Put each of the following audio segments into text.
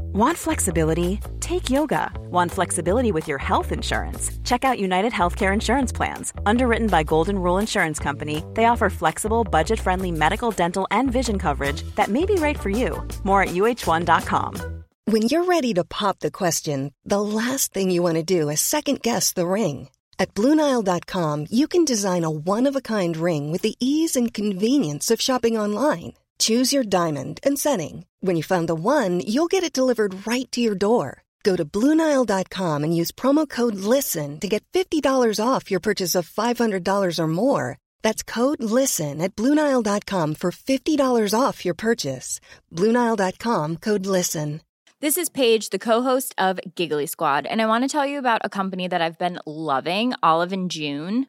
Want flexibility? Take yoga. Want flexibility with your health insurance? Check out United Healthcare Insurance Plans. Underwritten by Golden Rule Insurance Company, they offer flexible, budget friendly medical, dental, and vision coverage that may be right for you. More at uh1.com. When you're ready to pop the question, the last thing you want to do is second guess the ring. At BlueNile.com, you can design a one of a kind ring with the ease and convenience of shopping online. Choose your diamond and setting. When you find the one, you'll get it delivered right to your door. Go to BlueNile.com and use promo code LISTEN to get $50 off your purchase of $500 or more. That's code LISTEN at BlueNile.com for $50 off your purchase. BlueNile.com code LISTEN. This is Paige, the co-host of Giggly Squad, and I want to tell you about a company that I've been loving, Olive and June.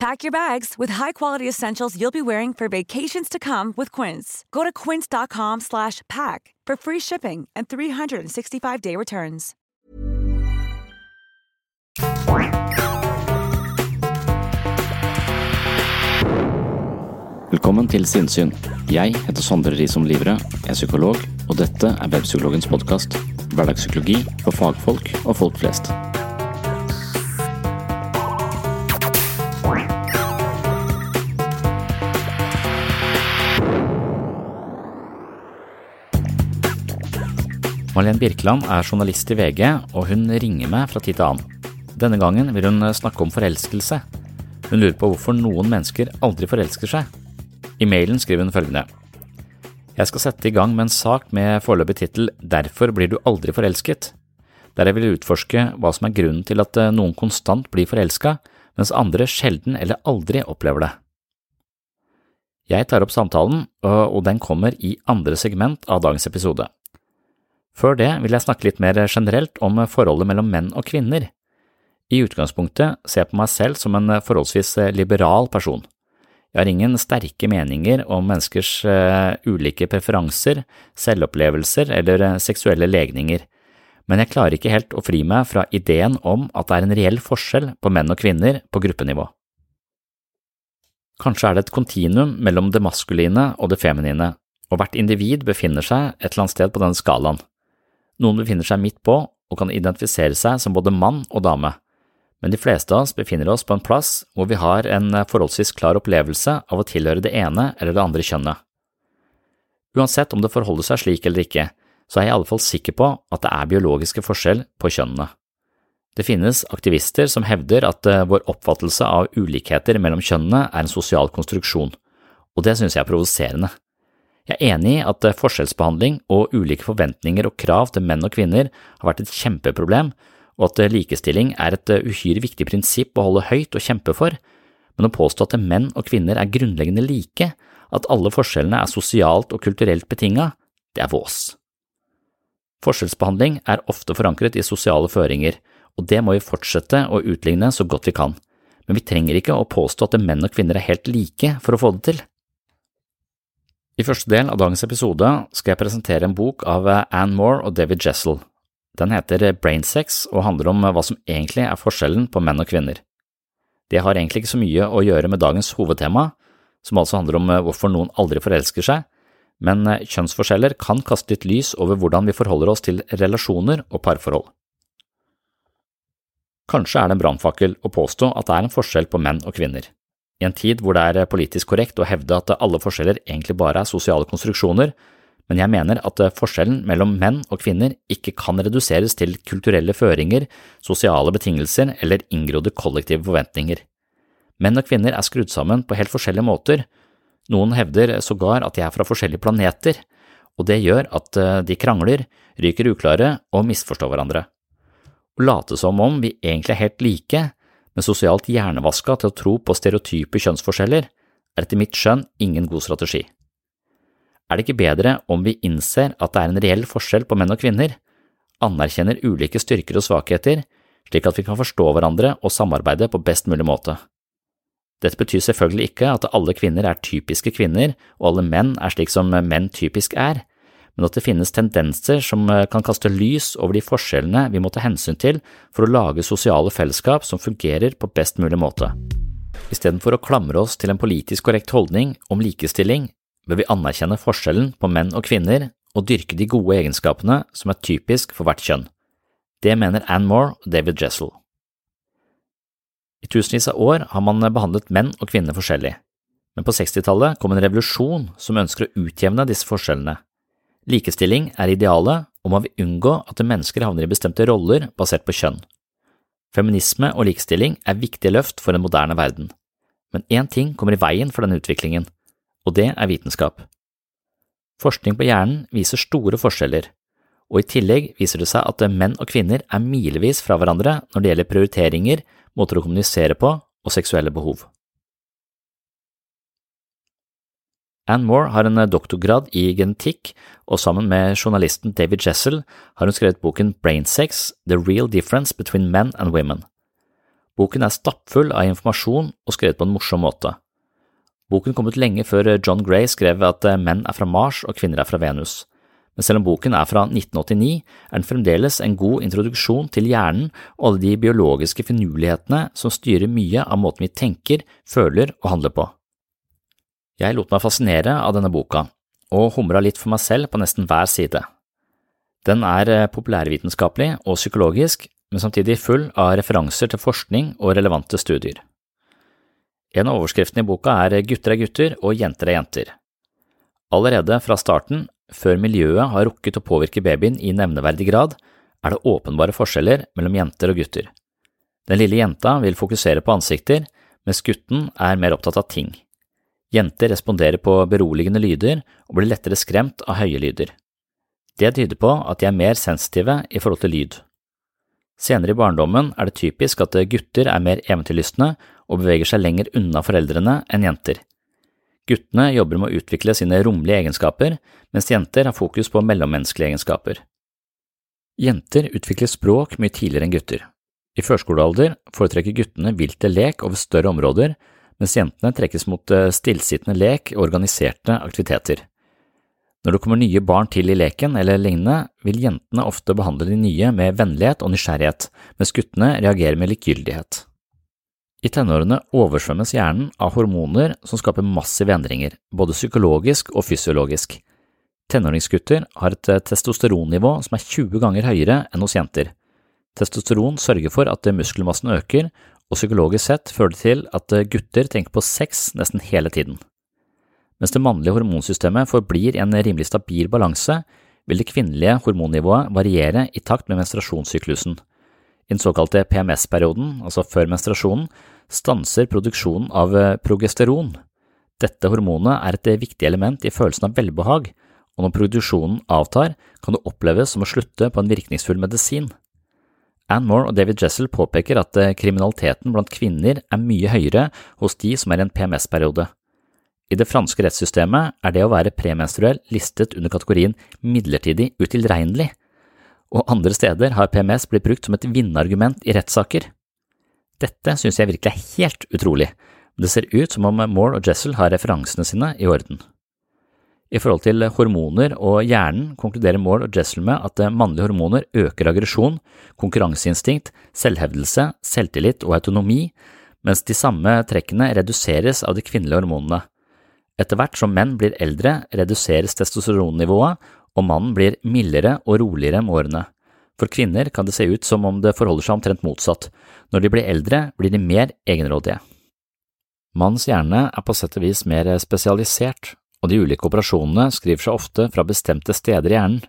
Pack your bags with high-quality essentials you'll be wearing for vacations to come with Quince. Go to quince.com slash pack for free shipping and 365-day returns. Velkommen til Sinnsyn. Jeg heter Sondre Risom Livre, er psykolog, og dette er Webpsykologens podkast. Hverdagspsykologi for fagfolk og folk flest. Malene Birkeland er journalist i VG, og hun ringer meg fra tid til annen. Denne gangen vil hun snakke om forelskelse. Hun lurer på hvorfor noen mennesker aldri forelsker seg. I mailen skriver hun følgende. Jeg skal sette i gang med en sak med foreløpig tittel Derfor blir du aldri forelsket, der jeg vil utforske hva som er grunnen til at eh, noen konstant blir forelska, mens andre sjelden eller aldri opplever det. Jeg tar opp samtalen, og den kommer i andre segment av dagens episode. Før det vil jeg snakke litt mer generelt om forholdet mellom menn og kvinner. I utgangspunktet ser jeg på meg selv som en forholdsvis liberal person. Jeg har ingen sterke meninger om menneskers uh, ulike preferanser, selvopplevelser eller uh, seksuelle legninger, men jeg klarer ikke helt å fri meg fra ideen om at det er en reell forskjell på menn og kvinner på gruppenivå. Kanskje er det et kontinuum mellom det maskuline og det feminine, og hvert individ befinner seg et eller annet sted på denne skalaen. Noen befinner seg midt på og kan identifisere seg som både mann og dame men de fleste av oss befinner oss på en plass hvor vi har en forholdsvis klar opplevelse av å tilhøre det ene eller det andre kjønnet. Uansett om det forholder seg slik eller ikke, så er jeg i alle fall sikker på at det er biologiske forskjell på kjønnene. Det finnes aktivister som hevder at eh, vår oppfattelse av ulikheter mellom kjønnene er en sosial konstruksjon, og det synes jeg er provoserende. Jeg er enig i at eh, forskjellsbehandling og ulike forventninger og krav til menn og kvinner har vært et kjempeproblem, og at eh, likestilling er et eh, uhyre viktig prinsipp å holde høyt og kjempe for, men å påstå at menn og kvinner er grunnleggende like, at alle forskjellene er sosialt og kulturelt betinga, det er vås. Forskjellsbehandling er ofte forankret i sosiale føringer, og det må vi fortsette å utligne så godt vi kan, men vi trenger ikke å påstå at menn og kvinner er helt like for å få det til. I første del av dagens episode skal jeg presentere en bok av Ann Anne Moore og David Jessel, den heter Brainsex og handler om hva som egentlig er forskjellen på menn og kvinner. Det har egentlig ikke så mye å gjøre med dagens hovedtema, som altså handler om eh, hvorfor noen aldri forelsker seg, men eh, kjønnsforskjeller kan kaste litt lys over hvordan vi forholder oss til relasjoner og parforhold. Kanskje er det en brannfakkel å påstå at det er en forskjell på menn og kvinner. I en tid hvor det er politisk korrekt å hevde at alle forskjeller egentlig bare er sosiale konstruksjoner, men jeg mener at eh, forskjellen mellom menn og kvinner ikke kan reduseres til kulturelle føringer, sosiale betingelser eller inngrodde kollektive forventninger. Menn og kvinner er skrudd sammen på helt forskjellige måter, noen hevder sågar at de er fra forskjellige planeter, og det gjør at eh, de krangler, ryker uklare og misforstår hverandre. Å late som om vi egentlig er helt like, men sosialt hjernevaska til å tro på stereotype kjønnsforskjeller, er etter mitt skjønn ingen god strategi. Er det ikke bedre om vi innser at det er en reell forskjell på menn og kvinner, anerkjenner ulike styrker og svakheter, slik at vi kan forstå hverandre og samarbeide på best mulig måte? Dette betyr selvfølgelig ikke at alle kvinner er typiske kvinner og alle menn er slik som menn typisk er, men at det finnes tendenser som kan kaste lys over de forskjellene vi må ta hensyn til for å lage sosiale fellesskap som fungerer på best mulig måte. Istedenfor å klamre oss til en politisk korrekt holdning om likestilling, bør vi anerkjenne forskjellen på menn og kvinner og dyrke de gode egenskapene som er typisk for hvert kjønn. Det mener Anne Moore og David Jessel. I tusenvis av år har man behandlet menn og kvinner forskjellig, men på 60-tallet kom en revolusjon som ønsker å utjevne disse forskjellene. Likestilling er idealet, og man vil unngå at mennesker havner i bestemte roller basert på kjønn. Feminisme og likestilling er viktige løft for en moderne verden, men én ting kommer i veien for denne utviklingen, og det er vitenskap. Forskning på hjernen viser store forskjeller, og i tillegg viser det seg at menn og kvinner er milevis fra hverandre når det gjelder prioriteringer, måter å kommunisere på og seksuelle behov. Anne Moore har en doktorgrad i genetikk, og sammen med journalisten David Jessel har hun skrevet boken Brainsex – The Real Difference Between Men and Women. Boken er stappfull av informasjon og skrevet på en morsom måte. Boken kom ut lenge før John Gray skrev at eh, menn er fra Mars og kvinner er fra Venus. Men selv om boken er fra 1989, er den fremdeles en god introduksjon til hjernen og alle de biologiske finurlighetene som styrer mye av måten vi tenker, føler og handler på. Jeg lot meg fascinere av denne boka, og humra litt for meg selv på nesten hver side. Den er eh, populærvitenskapelig og psykologisk, men samtidig full av referanser til forskning og relevante studier. En av overskriftene i boka er Gutter er gutter og jenter er jenter. Allerede fra starten, før miljøet har rukket å påvirke babyen i nevneverdig grad, er det åpenbare forskjeller mellom jenter og gutter. Den lille jenta vil fokusere på ansikter, mens gutten er mer opptatt av ting. Jenter responderer på beroligende lyder og blir lettere skremt av høye lyder. Det tyder på at de er mer sensitive i forhold til lyd. Senere i barndommen er det typisk at gutter er mer eventyrlystne og beveger seg lenger unna foreldrene enn jenter. Guttene jobber med å utvikle sine romlige egenskaper, mens jenter har fokus på mellommenneskelige egenskaper. Jenter utvikler språk mye tidligere enn gutter. I førskolealder foretrekker guttene vilte lek over større områder, mens jentene trekkes mot eh, stillsittende lek og organiserte aktiviteter. Når det kommer nye barn til i leken eller lignende, vil jentene ofte behandle de nye med vennlighet og nysgjerrighet, mens guttene reagerer med likegyldighet. I tenårene oversvømmes hjernen av hormoner som skaper massive endringer, både psykologisk og fysiologisk. Tenåringsgutter har et eh, testosteronnivå som er 20 ganger høyere enn hos jenter. Testosteron sørger for at muskelmassen øker, og psykologisk sett fører det til at eh, gutter tenker på sex nesten hele tiden. Mens det mannlige hormonsystemet forblir en rimelig stabil balanse, vil det kvinnelige hormonnivået variere i takt med menstruasjonssyklusen. I den såkalte PMS-perioden, altså før menstruasjonen, stanser produksjonen av eh, progesteron. Dette hormonet er et viktig element i følelsen av velbehag, og når produksjonen avtar, kan det oppleves som å slutte på en virkningsfull medisin. Ann Moore og David Jessel påpeker at eh, kriminaliteten blant kvinner er mye høyere hos de som er i en PMS-periode. I det franske rettssystemet er det å være premenstruell listet under kategorien midlertidig utilregnelig, og andre steder har PMS blitt brukt som et vinnerargument i rettssaker. Dette synes jeg virkelig er helt utrolig, men det ser ut som om Moore og Jessel har referansene sine i orden. I forhold til hormoner og hjernen konkluderer Moore og Jessel med at mannlige hormoner øker aggresjon, konkurranseinstinkt, selvhevdelse, selvtillit og autonomi, mens de samme trekkene reduseres av de kvinnelige hormonene. Etter hvert som menn blir eldre, reduseres testosteronnivået, og mannen blir mildere og roligere med årene. For kvinner kan det se ut som om det forholder seg omtrent motsatt. Når de blir eldre, blir de mer egenrådige. Mannens hjerne er på sett og vis mer spesialisert, og de ulike operasjonene skriver seg ofte fra bestemte steder i hjernen.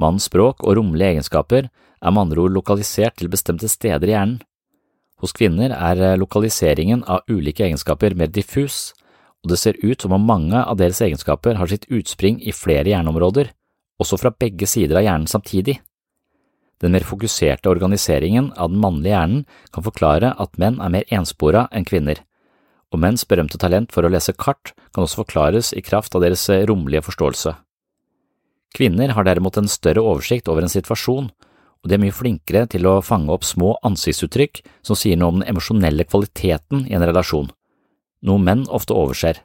Mannens språk og rommelige egenskaper er med andre ord lokalisert til bestemte steder i hjernen. Hos kvinner er eh, lokaliseringen av ulike egenskaper mer diffus, og det ser ut som om mange av deres egenskaper har sitt utspring i flere hjerneområder, også fra begge sider av hjernen samtidig. Den mer fokuserte organiseringen av den mannlige hjernen kan forklare at menn er mer enspora enn kvinner og menns berømte talent for å lese kart kan også forklares i kraft av deres eh, romlige forståelse. Kvinner har derimot en større oversikt over en situasjon, og de er mye flinkere til å fange opp små ansiktsuttrykk som sier noe om den emosjonelle kvaliteten i en relasjon, noe menn ofte overser.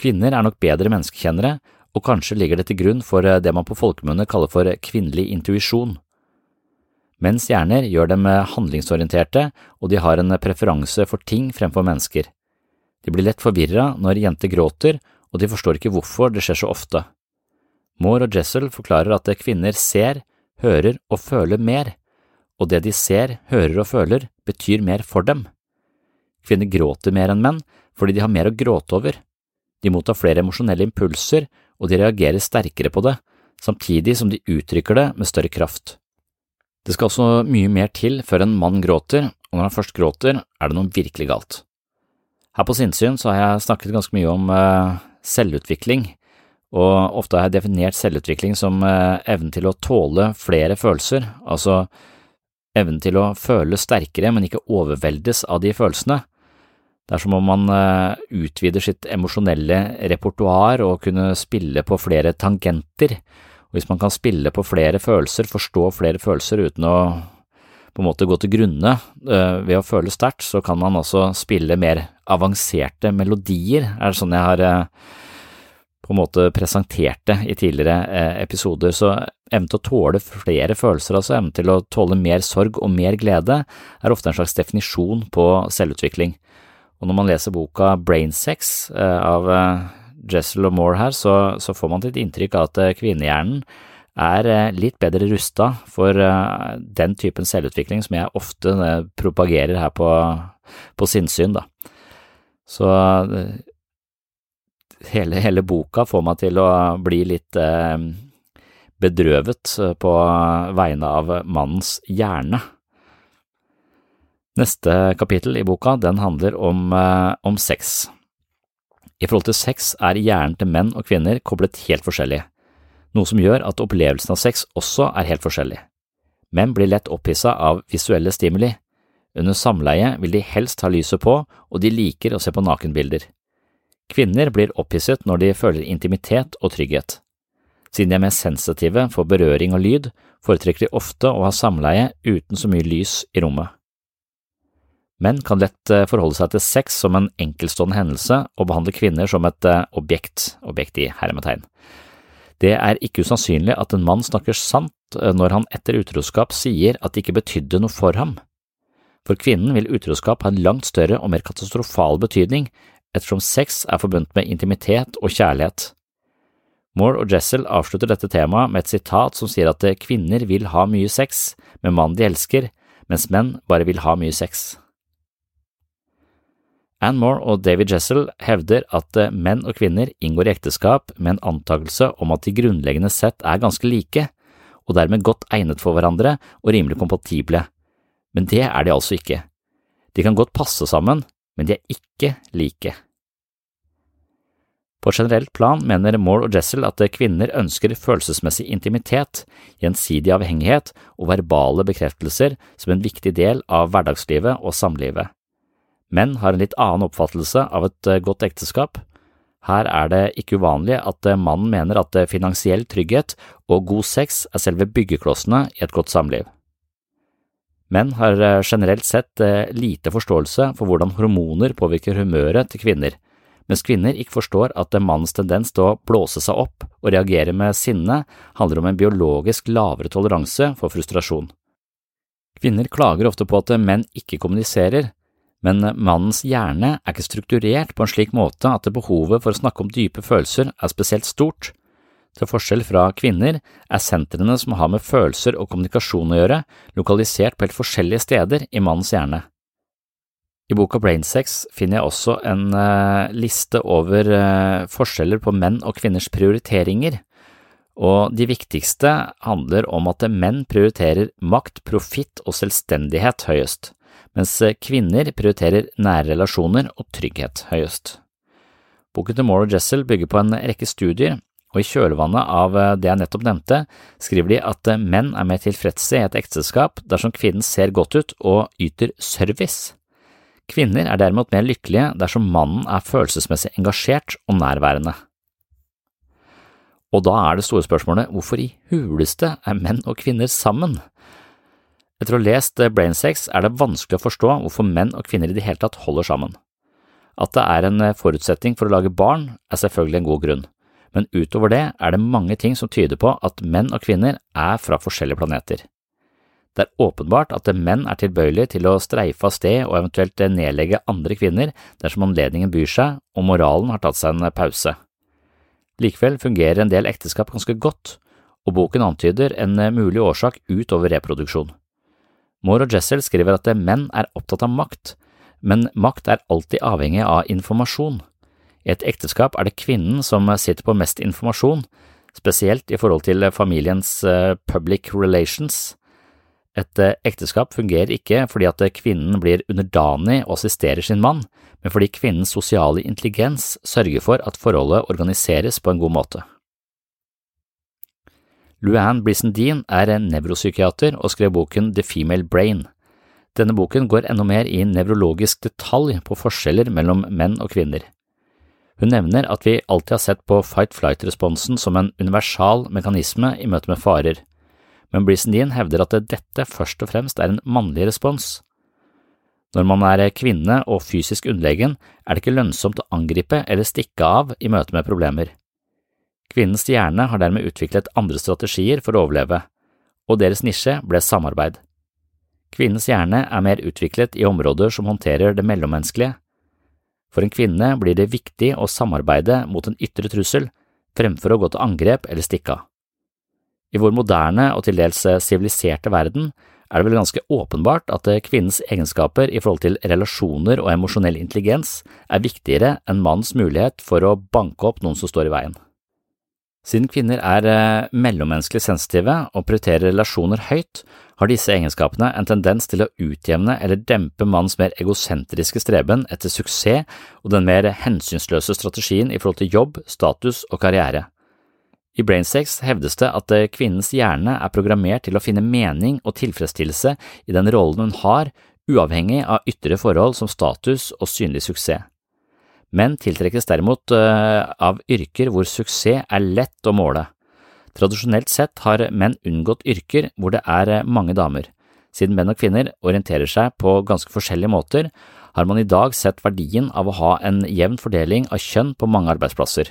Kvinner er nok bedre menneskekjennere, og kanskje ligger det til grunn for eh, det man på folkemunne kaller for kvinnelig intuisjon. Menns hjerner gjør dem handlingsorienterte, og de har en preferanse for ting fremfor mennesker. De blir lett forvirra når jenter gråter, og de forstår ikke hvorfor det skjer så ofte. Moore og Jessel forklarer at kvinner ser, hører og føler mer, og det de ser, hører og føler, betyr mer for dem. Kvinner gråter mer enn menn fordi de har mer å gråte over. De mottar flere emosjonelle impulser, og de reagerer sterkere på det, samtidig som de uttrykker det med større kraft. Det skal også mye mer til før en mann gråter, og når han først gråter, er det noe virkelig galt. Her på Sinnsyn så har jeg snakket ganske mye om uh, selvutvikling, og ofte har jeg definert selvutvikling som uh, evnen til å tåle flere følelser, altså evnen til å føle sterkere, men ikke overveldes av de følelsene. Det er som om man uh, utvider sitt emosjonelle repertoar og kunne spille på flere tangenter, og hvis man kan spille på flere følelser, forstå flere følelser uten å på en måte gå til grunne uh, ved å føle sterkt, så kan man også spille mer avanserte melodier, er det sånn jeg har uh, på en måte presentert det i tidligere uh, episoder. Så evnen til å tåle flere følelser, altså evnen til å tåle mer sorg og mer glede, er ofte en slags definisjon på selvutvikling. Og når man leser boka Brainsex av Jessel og Moore her, så, så får man et inntrykk av at kvinnehjernen er litt bedre rusta for den typen selvutvikling som jeg ofte propagerer her på, på sinnssyn, da. Så hele, hele, boka får meg til å bli litt eh, bedrøvet på vegne av mannens hjerne. Neste kapittel i boka den handler om, eh, om sex. I forhold til sex er hjernen til menn og kvinner koblet helt forskjellig, noe som gjør at opplevelsen av sex også er helt forskjellig. Menn blir lett opphissa av visuelle stimuli. Under samleie vil de helst ha lyset på, og de liker å se på nakenbilder. Kvinner blir opphisset når de føler intimitet og trygghet. Siden de er mer sensitive for berøring og lyd, foretrekker de ofte å ha samleie uten så mye lys i rommet. Menn kan lett eh, forholde seg til sex som en enkeltstående hendelse og behandle kvinner som et eh, objekt, objekt i hermetegn. Det er ikke usannsynlig at en mann snakker sant eh, når han etter utroskap sier at det ikke betydde noe for ham. For kvinnen vil utroskap ha en langt større og mer katastrofal betydning ettersom sex er forbundet med intimitet og kjærlighet. Moore og Jessel avslutter dette temaet med et sitat som sier at kvinner vil ha mye sex med mannen de elsker, mens menn bare vil ha mye sex. Ann Moore og David Jessel hevder at menn og kvinner inngår i ekteskap med en antakelse om at de grunnleggende sett er ganske like, og dermed godt egnet for hverandre og rimelig kompatible, men det er de altså ikke. De kan godt passe sammen, men de er ikke like. På generelt plan mener Moore og Jessel at kvinner ønsker følelsesmessig intimitet, gjensidig avhengighet og verbale bekreftelser som en viktig del av hverdagslivet og samlivet. Menn har en litt annen oppfattelse av et eh, godt ekteskap. Her er det ikke uvanlig at eh, mannen mener at finansiell trygghet og god sex er selve byggeklossene i et godt samliv. Menn har eh, generelt sett eh, lite forståelse for hvordan hormoner påvirker humøret til kvinner, mens kvinner ikke forstår at mannens tendens til å blåse seg opp og reagere med sinne handler om en biologisk lavere toleranse for frustrasjon. Kvinner klager ofte på at menn ikke kommuniserer, men mannens hjerne er ikke strukturert på en slik måte at behovet for å snakke om dype følelser er spesielt stort, til forskjell fra kvinner er sentrene som har med følelser og kommunikasjon å gjøre, lokalisert på helt forskjellige steder i mannens hjerne. I boka Brainsex finner jeg også en uh, liste over uh, forskjeller på menn og kvinners prioriteringer, og de viktigste handler om at menn prioriterer makt, profitt og selvstendighet høyest, mens kvinner prioriterer nære relasjoner og trygghet høyest. Boken til Moore og Jessel bygger på en rekke studier og i kjølvannet av eh, det jeg nettopp nevnte, skriver de at eh, menn er mer tilfredse i et ekteskap dersom kvinnen ser godt ut og yter service. Kvinner er derimot mer lykkelige dersom mannen er følelsesmessig engasjert og nærværende. Og da er det store spørsmålet hvorfor i huleste er menn og kvinner sammen? Etter å ha lest eh, Brainsex er det vanskelig å forstå hvorfor menn og kvinner i det hele tatt holder sammen. At det er en forutsetning for å lage barn, er selvfølgelig en god grunn men utover det er det mange ting som tyder på at menn og kvinner er fra forskjellige planeter. Det er åpenbart at menn er tilbøyelige til å streife av sted og eventuelt nedlegge andre kvinner dersom anledningen byr seg og moralen har tatt seg en pause. Likevel fungerer en del ekteskap ganske godt, og boken antyder en mulig årsak utover reproduksjon. Moore og Jessel skriver at menn er opptatt av makt, men makt er alltid avhengig av informasjon. I et ekteskap er det kvinnen som sitter på mest informasjon, spesielt i forhold til familiens eh, public relations. Et eh, ekteskap fungerer ikke fordi at kvinnen blir underdanig og assisterer sin mann, men fordi kvinnens sosiale intelligens sørger for at forholdet organiseres på en god måte. Luann Brissendine er en nevropsykiater og skrev boken The Female Brain. Denne boken går enda mer i nevrologisk detalj på forskjeller mellom menn og kvinner. Hun nevner at vi alltid har sett på fight-flight-responsen som en universal mekanisme i møte med farer, men Brissendin hevder at dette først og fremst er en mannlig respons. Når man er kvinne og fysisk underlegen, er det ikke lønnsomt å angripe eller stikke av i møte med problemer. Kvinnens hjerne har dermed utviklet andre strategier for å overleve, og deres nisje ble samarbeid. Kvinnens hjerne er mer utviklet i områder som håndterer det mellommenneskelige, For en kvinne blir det viktig å samarbeide mot en ytre trussel, fremfor å gå til angrep eller stikke av. I vår moderne og til dels siviliserte verden er det vel ganske åpenbart at kvinnens egenskaper i forhold til relasjoner og emosjonell intelligens er viktigere enn mannens mulighet for å banke opp noen som står i veien. Siden kvinner er eh, mellommenneskelig sensitive og prioriterer relasjoner høyt, har disse egenskapene en tendens til å utjevne eller dempe mannens mer egosentriske streben etter suksess og den mer hensynsløse strategien i forhold til jobb, status og karriere. I Brainsex hevdes det at eh, kvinnens hjerne er programmert til å finne mening og tilfredsstillelse i den rollen hun har, uavhengig av ytre forhold som status og synlig suksess. Menn tiltrekkes derimot uh, av yrker hvor suksess er lett å måle. Tradisjonelt sett har menn unngått yrker hvor det er eh, mange damer. Siden menn og kvinner orienterer seg på ganske forskjellige måter, har man i dag sett verdien av å ha en jevn fordeling av kjønn på mange arbeidsplasser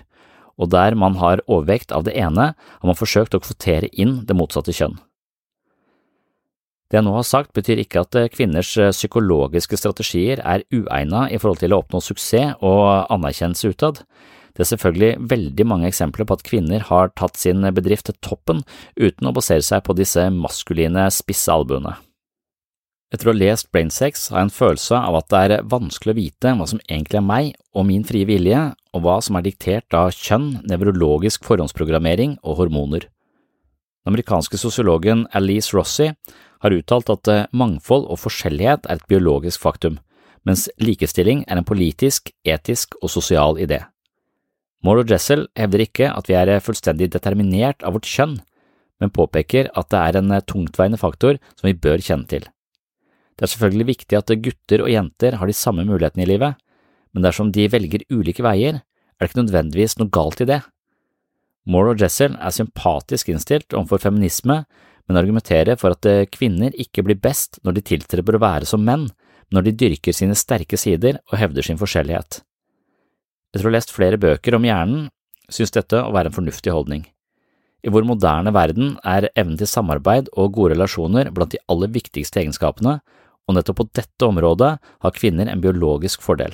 og der man har overvekt av det ene, har man forsøkt å kvotere inn det motsatte kjønn. Det jeg nå har sagt, betyr ikke at kvinners psykologiske strategier er uegnet i forhold til å oppnå suksess og anerkjennelse utad. Det er selvfølgelig veldig mange eksempler på at kvinner har tatt sin bedrift til toppen uten å basere seg på disse maskuline, spisse albuene. Etter å ha lest Brainsex har jeg en følelse av at det er vanskelig å vite hva som egentlig er meg og min frie vilje, og hva som er diktert av kjønn, nevrologisk forhåndsprogrammering og hormoner. Den amerikanske sosiologen Alice Rossi har uttalt at eh, mangfold og forskjellighet er et biologisk faktum, mens likestilling er en politisk, etisk og sosial idé. Moore og Jessel hevder ikke at vi er fullstendig determinert av vårt kjønn, men påpeker at det er en tungtveiende faktor som vi bør kjenne til. Det er selvfølgelig viktig at gutter og jenter har de samme mulighetene i livet, men dersom de velger ulike veier, er det ikke nødvendigvis noe galt i det. Moore og Jessel er sympatisk innstilt overfor feminisme, men argumenterer for at kvinner ikke blir best når de tiltreber å være som menn, men når de dyrker sine sterke sider og hevder sin forskjellighet. Etter å ha lest flere bøker om hjernen, synes dette å være en fornuftig holdning. I vår moderne verden er evnen til samarbeid og gode relasjoner blant de aller viktigste egenskapene, og nettopp på dette området har kvinner en biologisk fordel.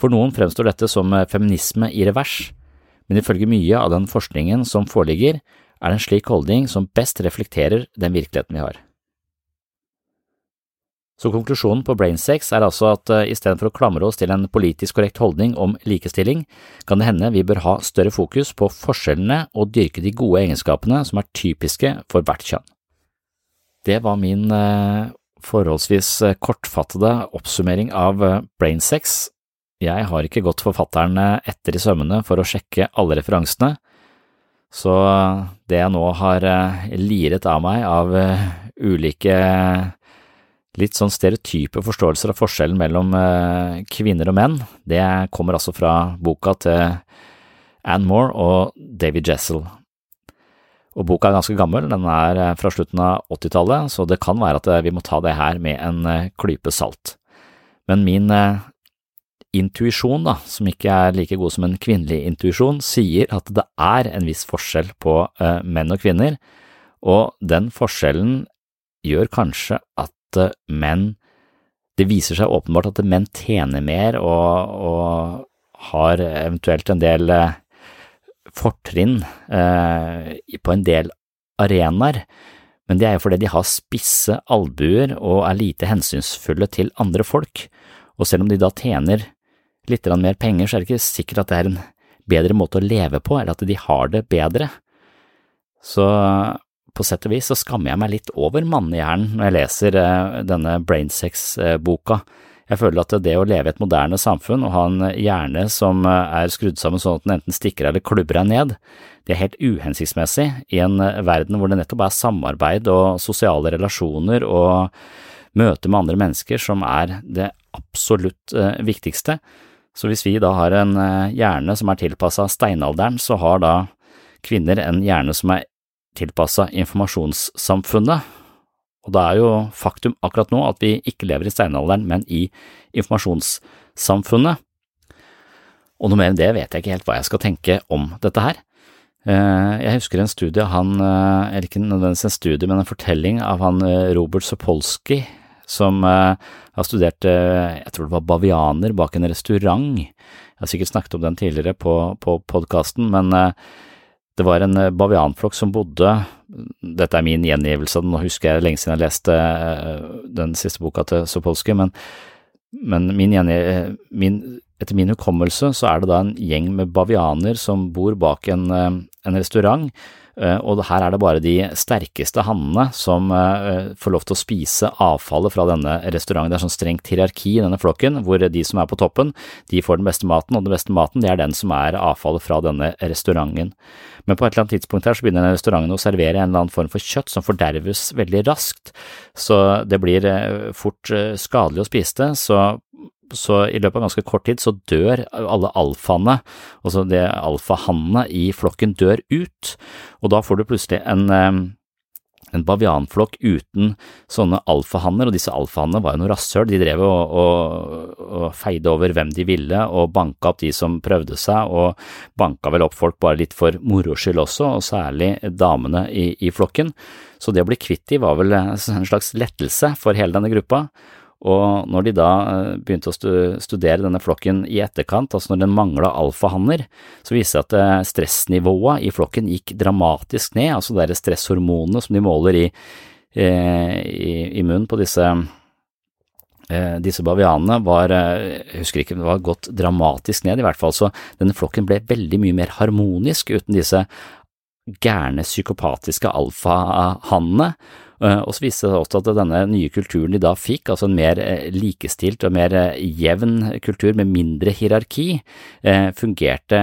For noen fremstår dette som feminisme i revers, men ifølge mye av den forskningen som foreligger, er en slik holdning som best reflekterer den virkeligheten vi har. Så konklusjonen på Brainsex er altså at uh, istedenfor å klamre oss til en politisk korrekt holdning om likestilling, kan det hende vi bør ha større fokus på forskjellene og dyrke de gode egenskapene som er typiske for hvert kjønn. Det var min uh, forholdsvis eh, kortfattede oppsummering av eh, Brainsex. Jeg har ikke gått forfatteren eh, etter i sømmene for å sjekke alle referansene, så det jeg nå har liret av meg av ulike litt sånn stereotype forståelser av forskjellen mellom kvinner og menn, det kommer altså fra boka til Anne Moore og David Jessel. Og boka er ganske gammel, den er eh, fra slutten av 80-tallet, så det kan være at eh, vi må ta det her med en eh, klype salt. Men min intuisjon, da, som ikke er like god som en kvinnelig intuisjon, sier at det er en viss forskjell på menn og kvinner, og den forskjellen gjør kanskje at menn Det viser seg åpenbart at menn tjener mer og, og har eventuelt en del fortrinn eh, på en del arenaer, men det er jo fordi de har spisse albuer og er lite hensynsfulle til andre folk, og selv om de da tjener litt mer penger, så er det ikke sikkert at det er en bedre måte å leve på, eller at de har det bedre. Så på sett og vis så skammer jeg meg litt over mannehjernen når jeg leser eh, denne Brainsex-boka. Jeg føler at det å leve i et moderne samfunn og ha en hjerne som eh, er skrudd sammen sånn at den enten stikker eller klubber deg ned, det er helt uhensiktsmessig i en eh, verden hvor det nettopp er samarbeid og sosiale relasjoner og møte med andre mennesker som er det absolutt viktigste. Så hvis vi da har en hjerne som er tilpassa steinalderen, så har da kvinner en hjerne som er tilpassa informasjonssamfunnet, og det er jo faktum akkurat nå at vi ikke lever i steinalderen, men i informasjonssamfunnet. Og noe mer enn det vet jeg ikke helt hva jeg skal tenke om dette her. Eh, jeg husker en studie han, eh, eller ikke nødvendigvis en studie, men en fortelling av han eh, Robert Sapolsky, som har studert, jeg tror det var bavianer bak en restaurant. Jeg har sikkert snakket om den tidligere på, på podkasten, men det var en bavianflokk som bodde Dette er min gjengivelse, nå husker jeg lenge siden jeg leste den siste boka til Sopolsky, men, men min, min, etter min hukommelse så er det da en gjeng med bavianer som bor bak en, en restaurant Eh, og her er det bare de sterkeste hannene som eh, får lov til å spise avfallet fra denne restauranten. Det er sånn strengt hierarki i denne flokken, hvor de som er på toppen, de får den beste maten, og den beste maten det er den som er avfallet fra denne restauranten. Men på et eller annet tidspunkt her så begynner restauranten å servere en eller annen form for kjøtt som forderves veldig raskt, så det blir eh, fort skadelig å spise det. Så så i løpet av ganske kort tid så dør alle alfaene, altså det alfahannene i flokken dør ut, og da får du plutselig en, en bavianflokk uten sånne alfahanner, og disse alfahannene var jo noe rasshøl, de drev og, og, og, feide over hvem de ville og banka opp de som prøvde seg, og banka vel opp folk bare litt for moro skyld også, og særlig damene i, i flokken, så det å bli kvitt de var vel en slags lettelse for hele denne gruppa. Og når de da eh, begynte å studere denne flokken i etterkant, altså når den mangla alfahanner, så viste det at eh, stressnivået i flokken gikk dramatisk ned, altså er stresshormonene som de måler i, eh, i, i munnen på disse disse bavianene var, jeg husker ikke, det var gått dramatisk ned i hvert fall, så denne flokken ble veldig mye mer harmonisk uten disse gærne psykopatiske alfahannene, og så viste det seg også at denne nye kulturen de da fikk, altså en mer eh, likestilt og mer eh, jevn kultur med mindre hierarki, fungerte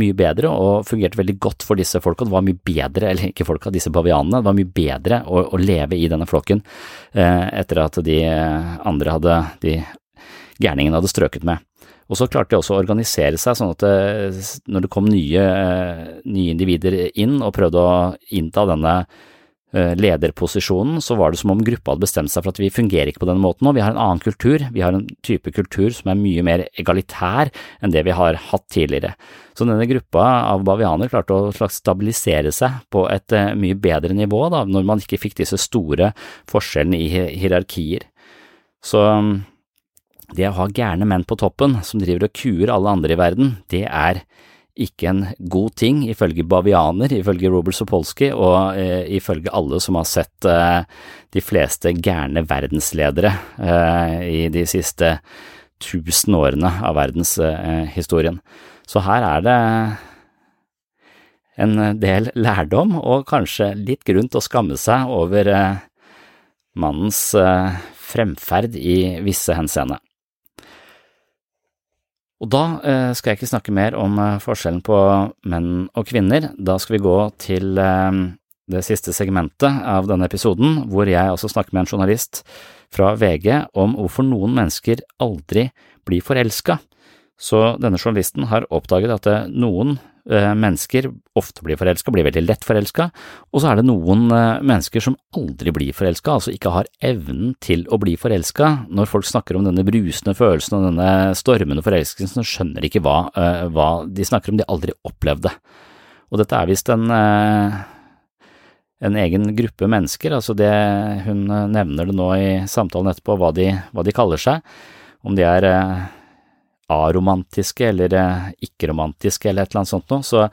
mye bedre og fungerte veldig godt for disse folka. Det var mye bedre, eller ikke folka, disse bavianene, det var mye bedre å, å leve i denne flokken etter at de andre hadde, de gærningene hadde strøket med. Og så klarte de også å organisere seg sånn at når det kom nye, nye individer inn og prøvde å innta denne Eh, lederposisjonen, så var det som om gruppa hadde bestemt seg for at vi fungerer ikke på denne måten nå, vi har en annen kultur, vi har en type kultur som er mye mer egalitær enn det vi har hatt tidligere. Så denne gruppa av bavianer klarte å slags stabilisere seg på et eh, mye bedre nivå da, når man ikke fikk disse store forskjellene i hierarkier. Så mm, det å ha gærne menn på toppen som driver og kuer alle andre i verden, det er ikke en god ting, ifølge bavianer, ifølge Robert Sopolsky, og eh, ifølge alle som har sett eh, de fleste gærne verdensledere eh, i de siste tusen årene av verdenshistorien. Så her er det en del lærdom, og kanskje litt grunn til å skamme seg over eh, mannens eh, fremferd i visse henseende. Og da eh, skal jeg ikke snakke mer om eh, forskjellen på menn og kvinner, da skal vi gå til eh, det siste segmentet av denne episoden, hvor jeg også snakker med en journalist fra VG om hvorfor noen mennesker aldri blir forelska. Så denne journalisten har oppdaget at noen mennesker ofte blir forelska, blir veldig lett forelska, og så er det noen eh, mennesker som aldri blir forelska, altså ikke har evnen til å bli forelska. Når folk snakker om denne brusende følelsen og denne stormende forelskelsen, så skjønner de ikke hva, eh, hva de snakker om, de aldri opplevd det. Og dette er visst en, en egen gruppe mennesker, altså det hun nevner det nå i samtalen etterpå, hva de, hva de kaller seg, om de er aromantiske eller eh, ikke-romantiske eller et eller annet sånt noe, så,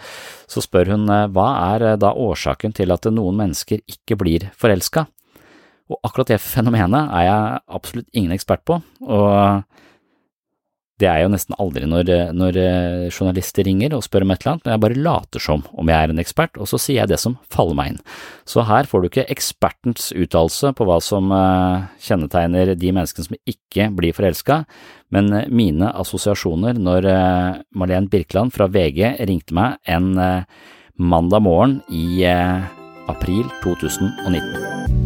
så, spør hun eh, hva er eh, da årsaken til at noen mennesker ikke blir forelska? Og akkurat det fenomenet er jeg absolutt ingen ekspert på, og det er jo nesten aldri når, når, journalister ringer og spør om et eller annet, men jeg bare later som om jeg er en ekspert, og så sier jeg det som faller meg inn. Så her får du ikke ekspertens uttalelse på hva som kjennetegner de menneskene som ikke blir forelska, men eh, mine assosiasjoner når Marlen Birkeland fra VG ringte meg en eh, mandag morgen i april 2019.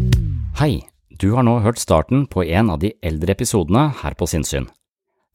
Hei, du har nå hørt starten på en av de eldre episodene her på Sinnsyn.